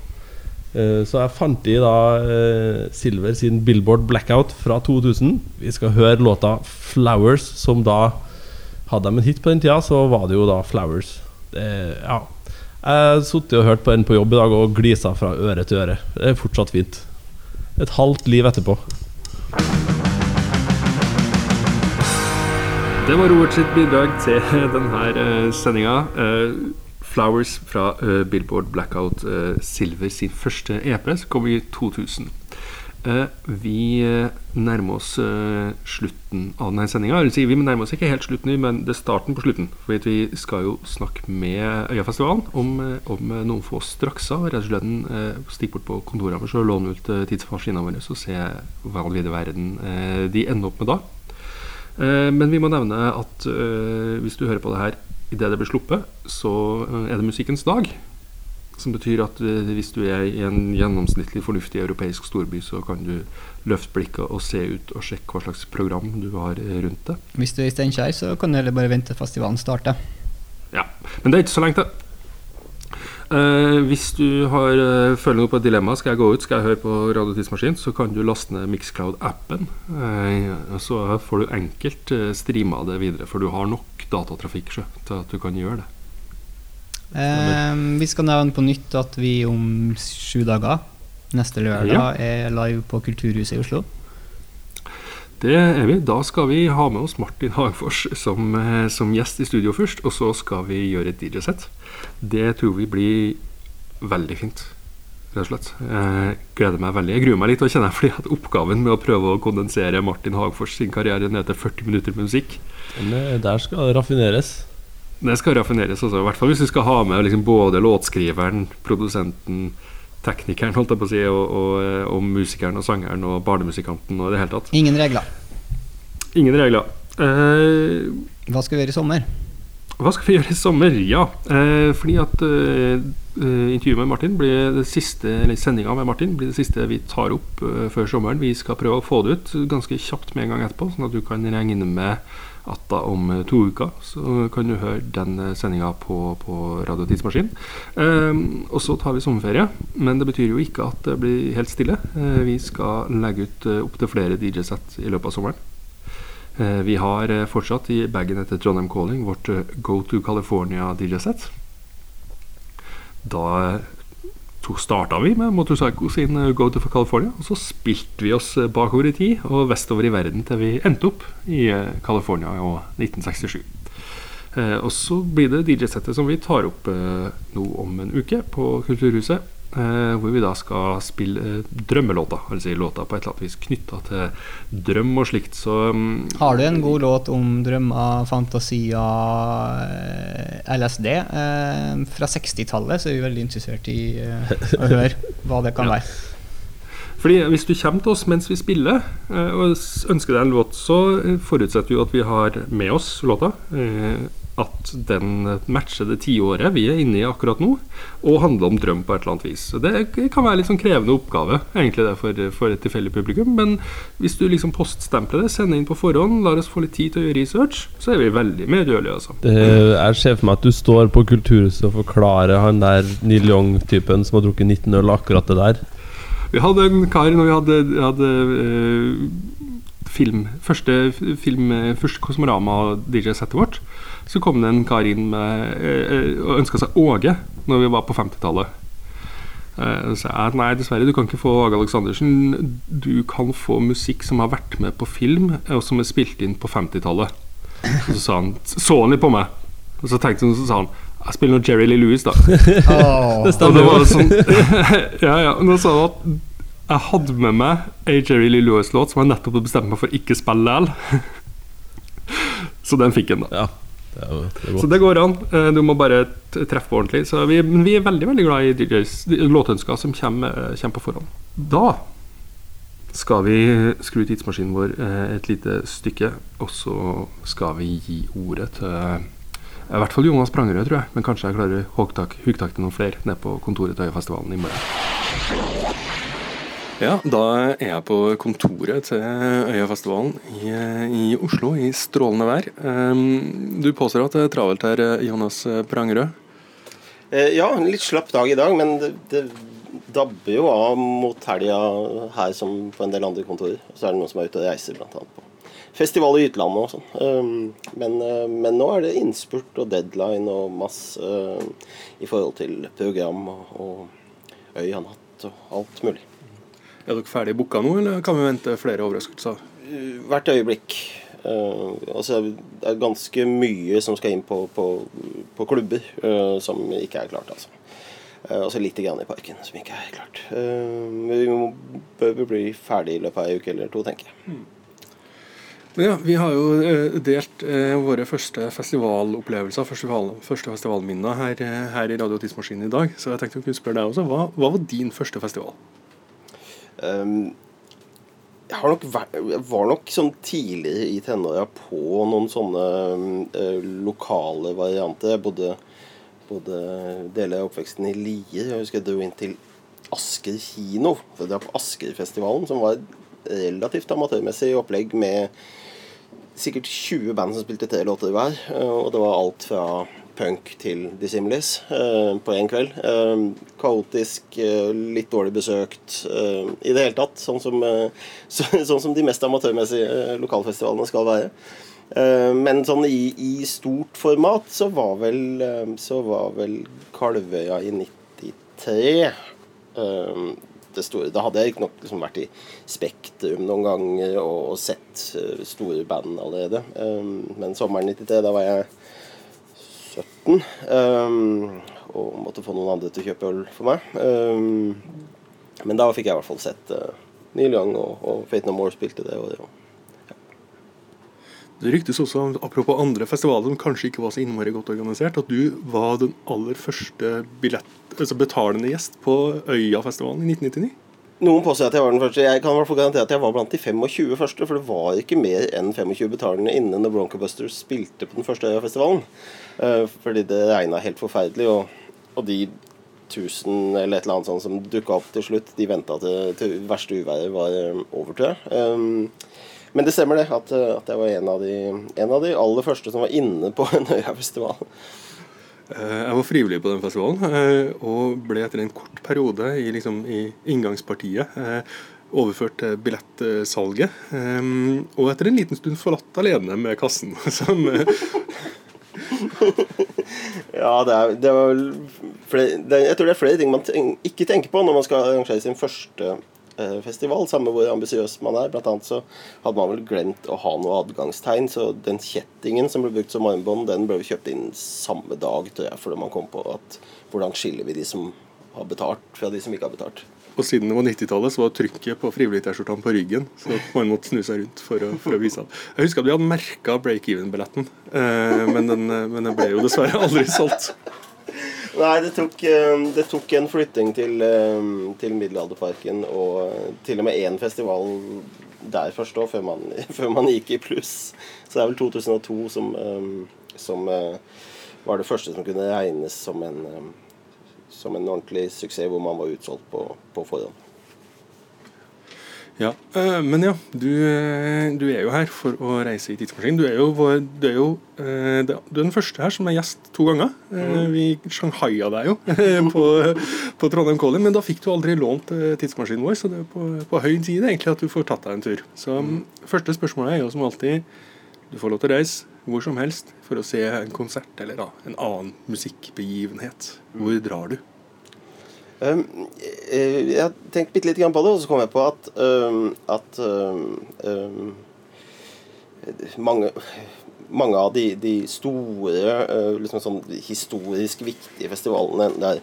F: Uh, Så jeg fant i da uh, Silver sin Billboard Blackout fra 2000. Vi skal høre låta 'Flowers', som da Hadde de en hit på den tida, så var det jo da 'Flowers'. Det, ja. Jeg har sittet og hørt på den på jobb i dag og glisa fra øre til øre. Det er fortsatt fint. Et halvt liv etterpå.
D: Det var Robert sitt bidrag til denne sendinga. Flowers fra eh, Billboard Blackout eh, Silver sin første EP, som kom i 2000. Eh, vi eh, nærmer oss eh, slutten av denne sendinga. Vi nærmer oss ikke helt slutten, men det er starten på slutten. For vi skal jo snakke med Øyafestivalen om, eh, om eh, noen få strakser. Rett og slett eh, stikke bort på kontoret våre og låne ut eh, tidsmaskinene våre og se hva i verden eh, de ender opp med da. Eh, men vi må nevne at eh, hvis du hører på det her idet det blir sluppet, så eh, er det musikkens dag. Som betyr at hvis du er i en gjennomsnittlig fornuftig europeisk storby, så kan du løfte blikket og se ut og sjekke hva slags program du har rundt det.
E: Hvis du er i Steinkjer, så kan du heller bare vente til festivalen starter.
D: Ja, Men det er ikke så lenge til. Eh, hvis du har, eh, føler noe på et dilemma, skal jeg gå ut, skal jeg høre på Radio Tidsmaskin, så kan du laste ned Mixcloud-appen. Eh, så får du enkelt uh, streama det videre, for du har nok datatrafikk sjø, til at du kan gjøre det.
E: Eh, vi skal nevne på nytt at vi om sju dager, neste lørdag,
D: Ja.
E: er live på Kulturhuset i Oslo.
D: Det er vi. Da skal vi ha med oss Martin Hagfors som, eh, som gjest i studio først, og så skal vi gjøre et DJ-sett. Det tror vi blir veldig fint, rett og slett. Jeg gleder meg veldig. Jeg gruer meg litt, og kjenner fordi at oppgaven med å prøve å kondensere Martin Hagfors sin karriere ned til 40 minutter med musikk,
F: Men der skal det raffineres.
D: det skal raffineres. Altså. I hvert fall hvis vi skal ha med liksom både låtskriveren, produsenten, teknikeren holdt jeg på å si, og, og, og musikeren og sangeren og barnemusikanten og det hele tatt.
E: Ingen regler.
D: Ingen regler. Eh,
E: Hva skal vi gjøre i sommer?
D: Hva skal vi gjøre i sommer? Ja, eh, fordi at eh, eh, intervjuet med Martin blir det siste Eller sendinga med Martin blir det siste vi tar opp eh, før sommeren. Vi skal prøve å få det ut ganske kjapt med en gang etterpå, sånn at du kan regne med at da om eh, to uker så kan du høre den eh, sendinga på, på Radio Tidsmaskin. Eh, og så tar vi sommerferie, men det betyr jo ikke at det blir helt stille. Eh, vi skal legge ut eh, opptil flere DJ-sett i løpet av sommeren. Eh, Vi har eh, fortsatt i bagen etter Trondheim Calling vårt Go to California DJ-sett. Da starta vi med Motorpsycho sin eh, Go to California, og så spilte vi oss eh, bakover i tid og vestover i verden til vi endte opp i eh, California og 1967. Eh, og så blir det DJ-settet som vi tar opp nå om en uke på Kulturhuset. Eh, hvor vi da skal spille eh, drømmelåter, altså låta på et eller annet vis knytta til drøm og slikt. Så um,
E: Har du en god låt om drømmer, fantasier, eh, LSD? Eh, fra 60-tallet så er vi veldig interessert i eh, å høre hva det kan
D: Ja.
E: være.
D: Fordi Hvis du kommer til oss mens vi spiller eh, og ønsker deg en låt, så eh, forutsetter vi at vi har med oss låta. eh, At den matcher det tiåret vi er inne i akkurat nå, og handler om drøm på et eller annet vis. Det kan være litt sånn krevende oppgave egentlig det for, for et tilfeldig publikum. Men hvis du liksom poststempler det, sender inn på forhånd, lar oss få litt tid til å gjøre research, så er vi veldig medgjørlige. Altså.
F: Jeg ser for meg at du står på Kulturhuset og forklarer han der Neil Young-typen som har drukket 19 øl, akkurat det der.
D: Vi hadde en kar når vi hadde, hadde uh, film Første film Første Kosmorama-DJ-settet vårt. Så kom det en kar inn med, uh, og ønska seg Åge når vi var på 50-tallet. Uh, Så jeg nei, dessverre, du kan ikke få Åge Aleksandersen. Du kan få musikk som har vært med på film, og som er spilt inn på 50-tallet. Og så sa han, så han litt på meg, og så tenkte han, så sa han Jeg spiller nå Jerry Lee Lewis, da.
E: Åh.
D: Og da var det sånn Ja, ja. Nå sa han at jeg hadde med meg ei Jerry Lee Lewis-låt som jeg nettopp hadde bestemt meg for ikke spille likevel. Så den fikk han, da.
F: Ja, det er, det er
D: Så det går an. Eh, Du må bare treffe på ordentlig. Så vi, men vi er veldig veldig glad i DJs låtønsker som kommer, eh, kommer på forhånd. Da skal vi skru tidsmaskinen vår eh, et lite stykke, og så skal vi gi ordet til i hvert fall Jonas Prangerød, tror jeg. Men kanskje jeg klarer hugtak til noen flere nede på kontoret til Øyafestivalen i morgen. Ja, da er jeg på kontoret til Øyafestivalen i, i Oslo, i strålende vær. Um, du påstår at det er travelt her, Jonas Prangerød.
C: Eh, ja, en litt slapp dag i dag, men det, det dabber jo av mot helga her som på en del andre kontorer. Og så er det noen som er ute og reiser, bl.a. på festival i utlandet og sånn. Um, men, eh, men nå er det innspurt og deadline og masse eh, i forhold til program og, og natt og alt mulig.
D: Er dere ferdig booka nå, eller kan vi vente flere overraskelser?
C: Uh, hvert øyeblikk. Uh, altså, det er ganske mye som skal inn på, på, på klubber som ikke er klart. Altså. Og så lite grann i parken som ikke er klart. Men vi bør bli ferdig i løpet av ei uke eller to, tenker jeg.
D: Ja, vi har jo eh, delt eh, våre første festivalopplevelser, festival, første festivalminner her, eh, her i Radio Tidsmaskinen i dag. Så jeg tenkte å kunne spørre deg også. Hva, hva var din første festival?
C: Um, jeg, nok jeg var nok sånn tidligere i tenåra på noen sånne uh, lokale varianter. Bodde, bodde deler av oppveksten i Lier. Jeg husker jeg dro inn til Asker kino. For det var på Askerfestivalen, som var relativt amatørmessig opplegg med sikkert 20 band som spilte tre låter hver. eh, Og det var alt fra punk til Dissimilis eh, på én kveld. Eh, kaotisk, litt dårlig besøkt i det hele tatt. Sånn som, så, sånn som de mest amatørmessige lokalfestivalene skal være. Men sånn i, i stort format så var vel, så var vel Kalvøya i 93 eh, det store. Da hadde jeg ikke nok liksom vært i Spektrum noen ganger og, og sett eh, store band allerede. Um, men sommeren 93, da var jeg 17. um, og måtte få noen andre til å kjøpe øl for meg. Um, men da fikk jeg i hvert fall sett uh, Neil Young og, og Fate No More spilte det året.
D: Det ryktes også, apropos andre festivaler som kanskje ikke var så innmari godt organisert, at du var den aller første billett, altså betalende gjest på Øyafestivalen i 1999.
C: Noen påstår at jeg var den første. Jeg kan i hvert fall garantere at jeg var blant de 25 første, for det var ikke mer enn 25 betalende inne når Bronco Busters spilte på den første Øyafestivalen. Uh, fordi det regna helt forferdelig, og, og de 1000 eller et eller annet sånt som dukka opp til slutt, de venta til, til verste uværet var eh, over, tror jeg. Um, men det stemmer det, at, eh, at jeg var en av, de, en av de aller første som var inne på en Øyafestival.
D: Eh, Jeg var frivillig på den festivalen, eh, og ble etter en kort periode i, liksom, i inngangspartiet eh, overført til billettsalget. Og etter en liten stund forlatt alene med kassen. Som,
C: Ja, det er, det er flere, det, Jeg tror det er flere ting man ten, ikke tenker på når man skal arrangere sin første festival, samme hvor ambisiøs man er. Blant annet så hadde man vel glemt å ha noe adgangstegn, så den kjettingen som ble brukt som armbånd, den ble kjøpt inn samme dag, tror jeg, fordi man kom på at hvordan skiller vi de som har betalt, fra de som ikke har betalt.
D: og siden det var 90-tallet, så var trykket på frivillig-T-skjortene på ryggen. Så man måtte snu seg rundt for å, for å vise av. Jeg husker at vi hadde merka break-even-billetten, eh, men, eh, men den ble jo dessverre aldri solgt.
C: Nei, det tok, eh, det tok en flytting til, eh, til Middelalderparken og eh, til og med én festival der først òg, før, før man gikk i pluss. Så det er vel 2002 som, som var det første som kunne regnes som en, som en ordentlig suksess, hvor man var utsolgt på, på forhånd.
D: Ja, eh, Men ja, du, eh, du er jo her for å reise i tidsmaskinen. Du er jo, vår, du er jo eh, du er den første her som er gjest to ganger. Eh, Vi shanghaia deg jo på, på Trondheim Calling, men da fikk du aldri lånt tidsmaskinen vår, så det er på, på høy tid egentlig at du får tatt deg en tur. Så mm, første spørsmålet er jo som alltid Du får lov til å reise hvor som helst for å se en konsert eller da, en annen musikkbegivenhet. Hvor drar du?
C: Um, eh, jeg har tenkt bitte litt på det, og så kom jeg på at, um, at um, mange, mange av de, de store, eh, liksom sånn historisk viktige festivalene der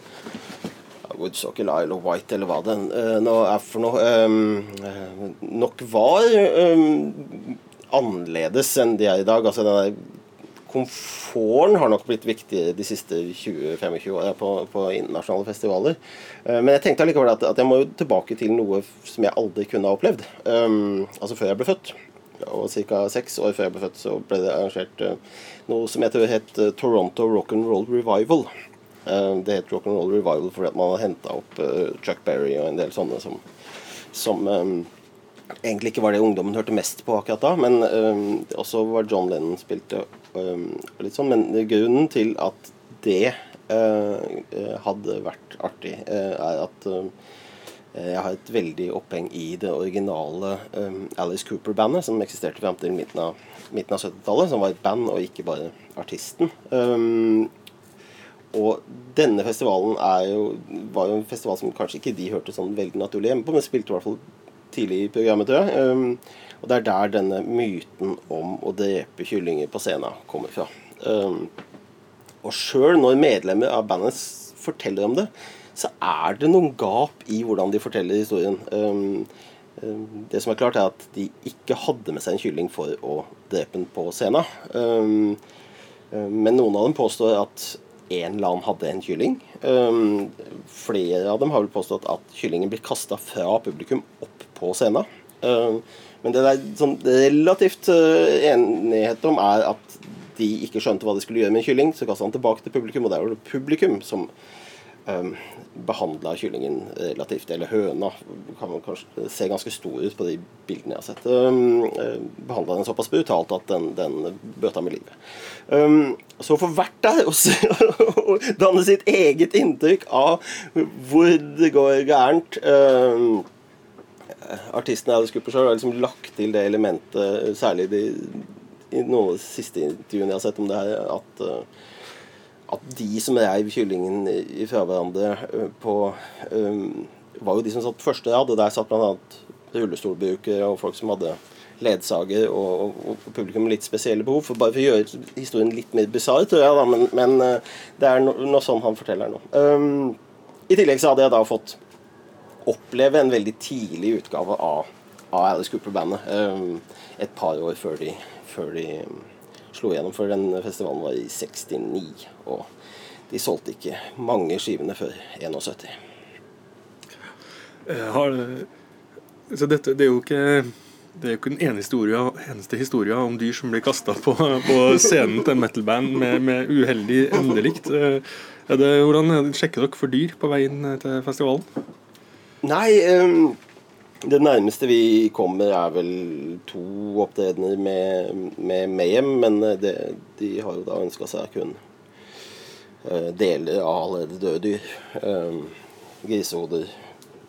C: er Woodstock eller Isle of White eller hva det eh, nå er for noe, nok var annerledes enn de er i dag. Altså den der komforten har nok blitt viktig de siste 20-25 årene på, på internasjonale festivaler. Eh, Men jeg tenkte allikevel at, at jeg må jo tilbake til noe som jeg aldri kunne ha opplevd. Um, altså før jeg ble født. Og ca. seks år før jeg ble født, så ble det arrangert uh, noe som heter, het eh, Toronto Rock'n'Roll Revival. Uh, det het Rock'n'Roll Revival fordi at man hadde henta opp Chuck Berry og en del sånne som, som um, egentlig ikke var det ungdommen hørte mest på akkurat da, men um, også var John Lennon spilte um, litt sånn. Men grunnen til at det øh, hadde vært artig, uh, er at uh, jeg har et veldig oppheng i det originale um, Alice Cooper-bandet, som eksisterte frem til midten av, midten av 70-tallet, som var et band og ikke bare artisten. Og denne festivalen jo, var jo en festival som kanskje ikke de hørte sånn veldig naturlig hjemme på, men spilte i hvert fall tidlig i programmet, tror jeg. Um, og det er der denne myten om å drepe kyllinger på scenen kommer fra. Um, og sjøl når medlemmer av bandet forteller om det, så er det noen gap i hvordan de forteller historien. Um, det som er klart, er at de ikke hadde med seg en kylling for å drepe den på scenen. Men noen av dem påstår at en eller annen hadde en kylling. Flere av dem har vel påstått at kyllingen blir kasta fra publikum opp på scenen. Um, men det det er sånn relativt uh, enighet om, er at de ikke skjønte hva de skulle gjøre med en kylling, så kasta han tilbake til publikum, og det er jo publikum som um, behandla kyllingen relativt, eller høna, kan man kanskje se ganske stor ut på de bildene jeg har sett. Um, behandla den såpass brutalt at den, den bøta med livet. Um, så for hvert der og, danne sitt eget inntrykk av hvor det går gærent. Um, artisten Alice Cooper selv har liksom lagt til det elementet, særlig de, i noen av de siste intervjuene jeg har sett om det her, at, uh, at de som reiv kyllingen fra hverandre uh, på um, var jo de som satt på første rad, og der satt bl.a. rullestolbrukere og folk som hadde ledsager og, og, og publikum med litt spesielle behov. For bare for å gjøre historien litt mer bisarr, tror jeg, da, men, men det er no, noe sånn han forteller nå. Um, I tillegg så hadde jeg da fått oppleve en veldig tidlig utgave av, av Alice Cooper-bandet. Um, et par år før de, før de um, slo igjennom, for den festivalen var i 69. Og de solgte ikke mange skivene før 71.
D: Eh, Har, så dette, det er jo ikke det er jo ikke den eneste historie eneste historia om dyr som blir kasta på, på scenen til en metal-band med, med uheldig endelikt. Eh, det, hvordan er sjekker dere for dyr på vei inn til festivalen?
C: Nei, um, det nærmeste vi kommer er vel to opptredener med, med Mayhem, men eh, det, de har jo da ønska seg kun uh, deler av allerede døde dyr. Um, grisehoder,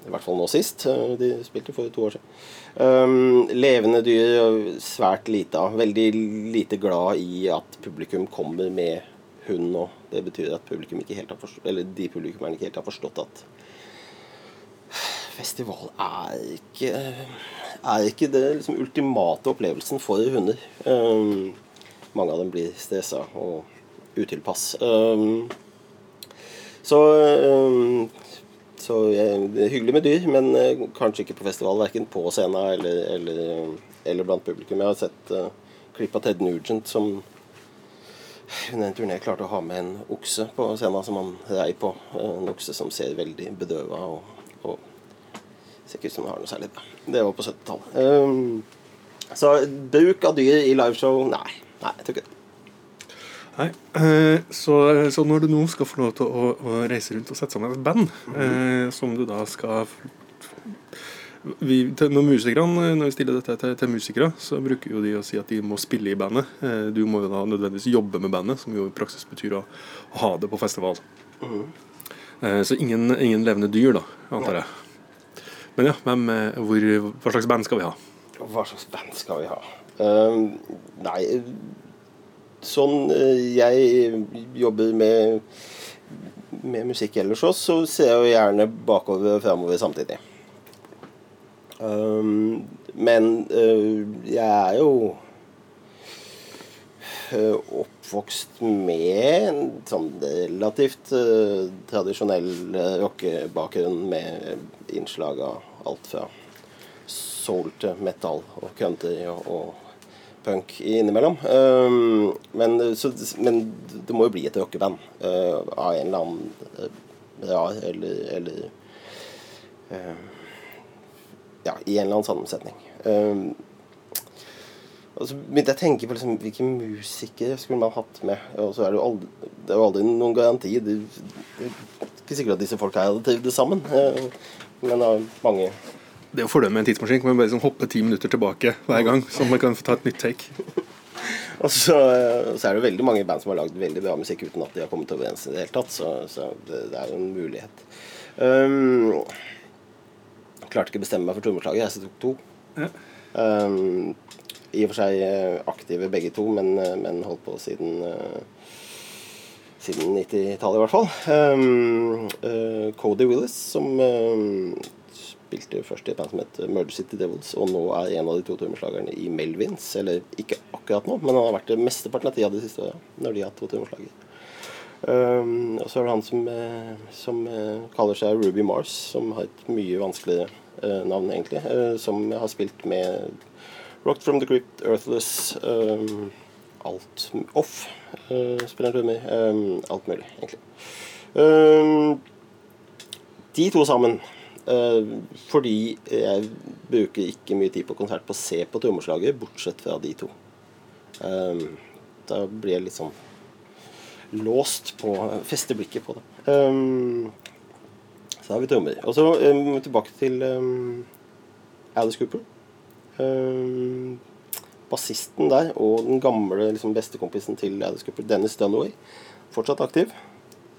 C: i hvert fall nå sist. eh, De spilte for to år siden. Um, levende dyr svært lite av. Veldig lite glad i at publikum kommer med hund nå. Det betyr at publikum ikke helt har forstått, eller de publikummerne ikke helt har forstått at festival er ikke er ikke det liksom ultimate opplevelsen for hunder. Um, mange av dem blir stressa og utilpass. Um, så um, så jeg, det er hyggelig med dyr, men uh, kanskje ikke på festival. Verken på scenen eller, eller, eller blant publikum. Jeg har sett uh, klipp av Ted Nugent som under en turné klarte å ha med en okse på scenen som han rei på. En okse som ser veldig bedøva og, og ser ikke ut som det har noe særlig. Det var på 70-tallet. Um, så bruk av dyr i liveshow Nei. Nei, jeg tror ikke det.
D: Nei, eh, så, så når du nå skal få lov til å, å reise rundt og sette sammen et band, eh, som du da skal vi, til, når, når vi stiller dette til, til musikere, så bruker jo de å si at de må spille i bandet. Eh, du må jo da nødvendigvis jobbe med bandet, som jo i praksis betyr å, å ha det på festival. Eh, så ingen, ingen levende dyr, da, antar jeg. Men ja, hvem, eh, hvor, hva slags band skal vi ha?
C: Hva slags band skal vi ha? Uh, nei Sånn eh, jeg jobber med, med musikk ellers òg, så ser jeg jo gjerne bakover og framover samtidig. Um, men uh, jeg er jo oppvokst med en sånn relativt uh, tradisjonell eh, rockebakgrunn med innslag av alt fra soul til metal og country og, og punk innimellom. Um, men, så, men det må jo bli et rockeband uh, av en eller annen rar eller, eller uh, Ja, i en eller annen sammensetning. Um, og så begynte jeg å tenke på liksom, hvilke musikere skulle man hatt med. Og så er det jo aldri, det er jo aldri noen garanti. Det, det er ikke sikkert at disse folka hadde trivdes sammen. Uh, men det er mange
G: Det er jo fordelen med en tidsmaskin. Kan man bare liksom hoppe ti minutter tilbake hver gang, så man kan få ta et nytt take.
C: Og så, så er det jo veldig mange band som har lagd veldig bra musikk uten at de har kommet overens i det hele tatt. Så, så det, det, er jo en mulighet. Um, klarte ikke å bestemme meg for trommeslaget. Jeg tok to.
G: Ja.
C: Um, I og for seg eh, aktive begge to, men, eh, men holdt på siden uh, siden 90-tallet i hvert fall. Um, uh, Cody Willis, som um, spilte først i et band som het Murder City Devils, og nå er en av de to trommeslagerne i Melvins. Eller ikke akkurat nå, men han har vært det mesteparten av tida de siste åra når de har hatt to trommeslagere. Um, og så er det han som, uh, som uh, kaller seg Ruby Mars, som har et mye vanskeligere eh, navn, egentlig. eh, som har spilt med Rocked from the Crypt, Earthless, um, alt off. Uh, spiller trommer. Um, alt mulig, egentlig. Um, de to sammen. Uh, fordi jeg bruker ikke mye tid på konsert på å se på trommeslaget, bortsett fra de to. Um, da blir jeg litt sånn låst på Fester blikket på det. Um, så har vi trommer. Og så um, tilbake til um, Alice Cooper. Um, bassisten der og den gamle liksom, bestekompisen til Alice Cooper, Dennis Dunaway, fortsatt aktiv.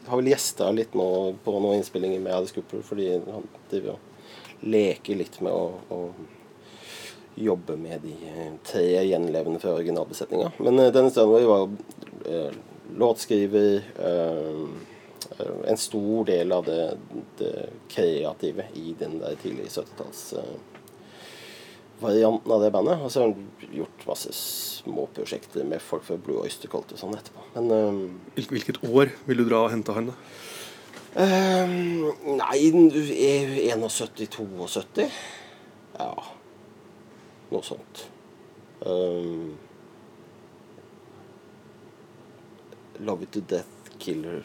C: Har vel gjesta litt nå på noen innspillinger med Alice Cooper fordi han driver og leker litt med å, å jobbe med de eh, tre gjenlevende fra originalbesetninga. Men uh, Dennis Dunaway var uh, låtskriver eh, En stor del av det, det kreative i den der tidlige 70-talls eh, varianten av det bandet. Og så har han gjort masse småprosjekter med folk fra Blue Oyster Cult og sånn etterpå. Men ehm,
G: Hvilket år vil du dra og hente han, da?
C: ehm, Nei, 71-72. Ja, noe sånt. Ehm, Love It To Death, Killer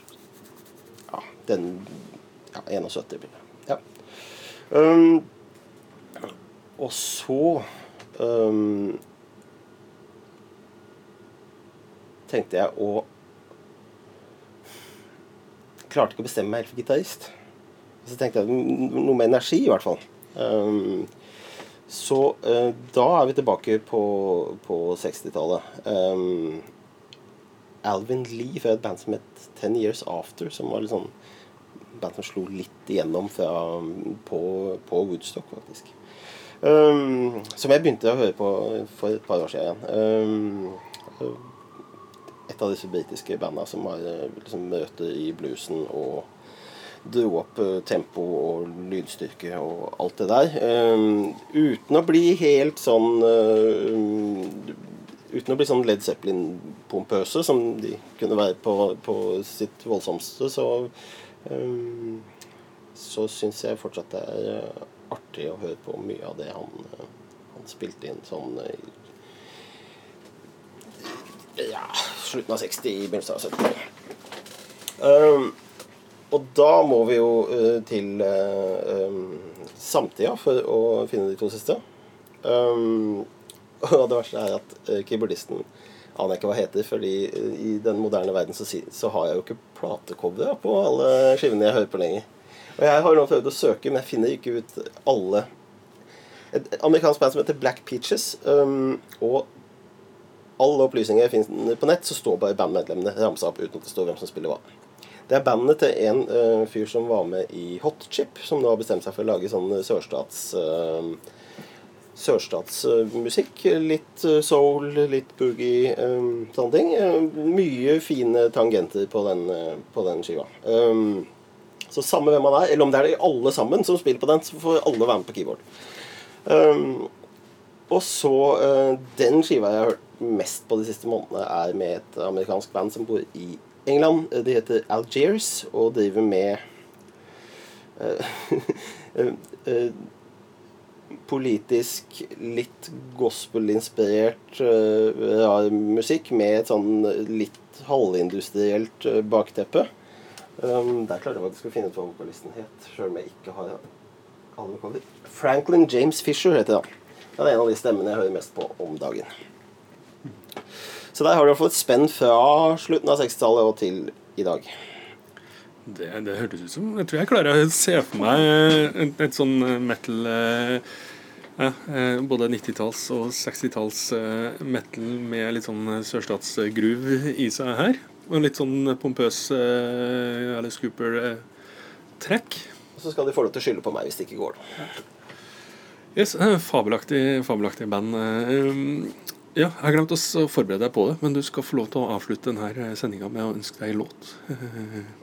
C: Ja, den Ja, 71 blir det. Ja. Ehm, og så um, tenkte jeg å Klarte ikke å bestemme meg helt for gitarist. Så tenkte jeg noe med energi, i hvert fall. Um, så uh, da er vi tilbake på, på 60-tallet. Um, Alvin Lee fra et band som het Ten Years After, som var litt sånn band som slo litt igjennom fra, på, på Woodstock, faktisk. Um, som jeg begynte å høre på for et par år siden. Um, et av disse britiske banda som har eh, liksom, røtter i bluesen og dro opp eh, tempo og lydstyrke og alt det der. Um, uten å bli helt sånn um, Uten å bli sånn Led Zeppelin-pompøse, som de kunne være på, på sitt voldsomste, så um, så syns jeg fortsatt det er artig å høre på mye av det han, eh, han spilte inn sånn ja, slutten av 60, begynnelsen av 70. Um, og da må vi jo uh, til uh, samtida for å finne de to siste. Um, og det verste er at uh, keyboardisten aner jeg ikke hva heter, fordi uh, i den moderne verden så, så har jeg jo ikke platecovere på alle skivene jeg hører på lenger. Og jeg har nå prøvd å søke, men jeg finner ikke ut alle Et amerikansk band som heter Black Peaches. Um, og alle opplysninger jeg finner på nett, så står bare bandmedlemmene ramsa opp uten at det står hvem som spiller hva. Det er bandet til en uh, fyr som var med i Hot Chip, som nå har bestemt seg for å lage sånn sørstats... Uh, Sørstatsmusikk. litt uh, soul, litt boogie, um, sånne ting. Mye fine tangenter på den, på den skiva. Um, så samme hvem man er, eller om det er de alle sammen som spiller på den, så får alle være med på keyboard. Um, og så uh, Den skiva jeg har hørt mest på de siste månedene, er med et amerikansk band som bor i England. De heter Algiers og driver med uh, politisk, litt gospel-inspirert rar musikk med et sånn litt halvindustrielt bakteppe. Um, der klarte jeg faktisk å finne ut hva vokalisten het, sjøl om jeg ikke har alle vokaler. Franklin James Fisher heter han. Det er en av de stemmene jeg hører mest på om dagen. Så der har du et spenn fra slutten av 60-tallet og til i dag.
D: Det, det hørtes ut som Jeg tror jeg klarer å se for meg et, et sånn metal eh, ja, eh, Både 90-talls- og 60-talls eh, metal med litt sånn sørstatsgroove i seg her. Og litt sånn pompøs uh, Alice Cooper-trekk.
C: Og så skal de få lov til å skylde på meg hvis det ikke går.
D: Yes, eh, fabelaktig, fabelaktig band. eh, Ja, jeg har glemt å forberede deg på det, men du skal få lov til å avslutte denne sendinga med å ønske deg en låt.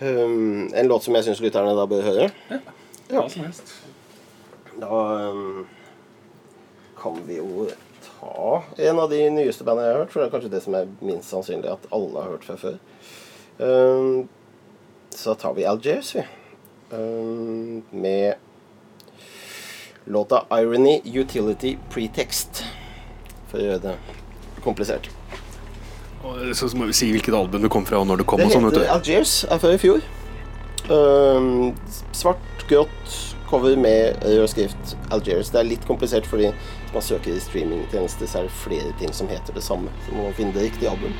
C: Um, en låt som jeg syns lytterne da bør høre. Ja.
D: Hva som helst.
C: Da um, kan vi jo ta en av de nyeste bandene jeg har hørt, for det er kanskje det som er minst sannsynlig at alle har hørt fra før. Um, så tar vi Algiers, vi. Um, med låta 'Irony Utility Pretext'. For å gjøre det komplisert.
D: Så må vi si hvilket album det kom fra, og når det kom.
C: Det
D: sånn,
C: heter
D: du.
C: Algiers, er fra i fjor. Um, svart, grått cover med rød skrift Algiers. Det er litt komplisert fordi man søker i streamingtjenester, så er det flere ting som heter det samme. Så må man finne det riktige album.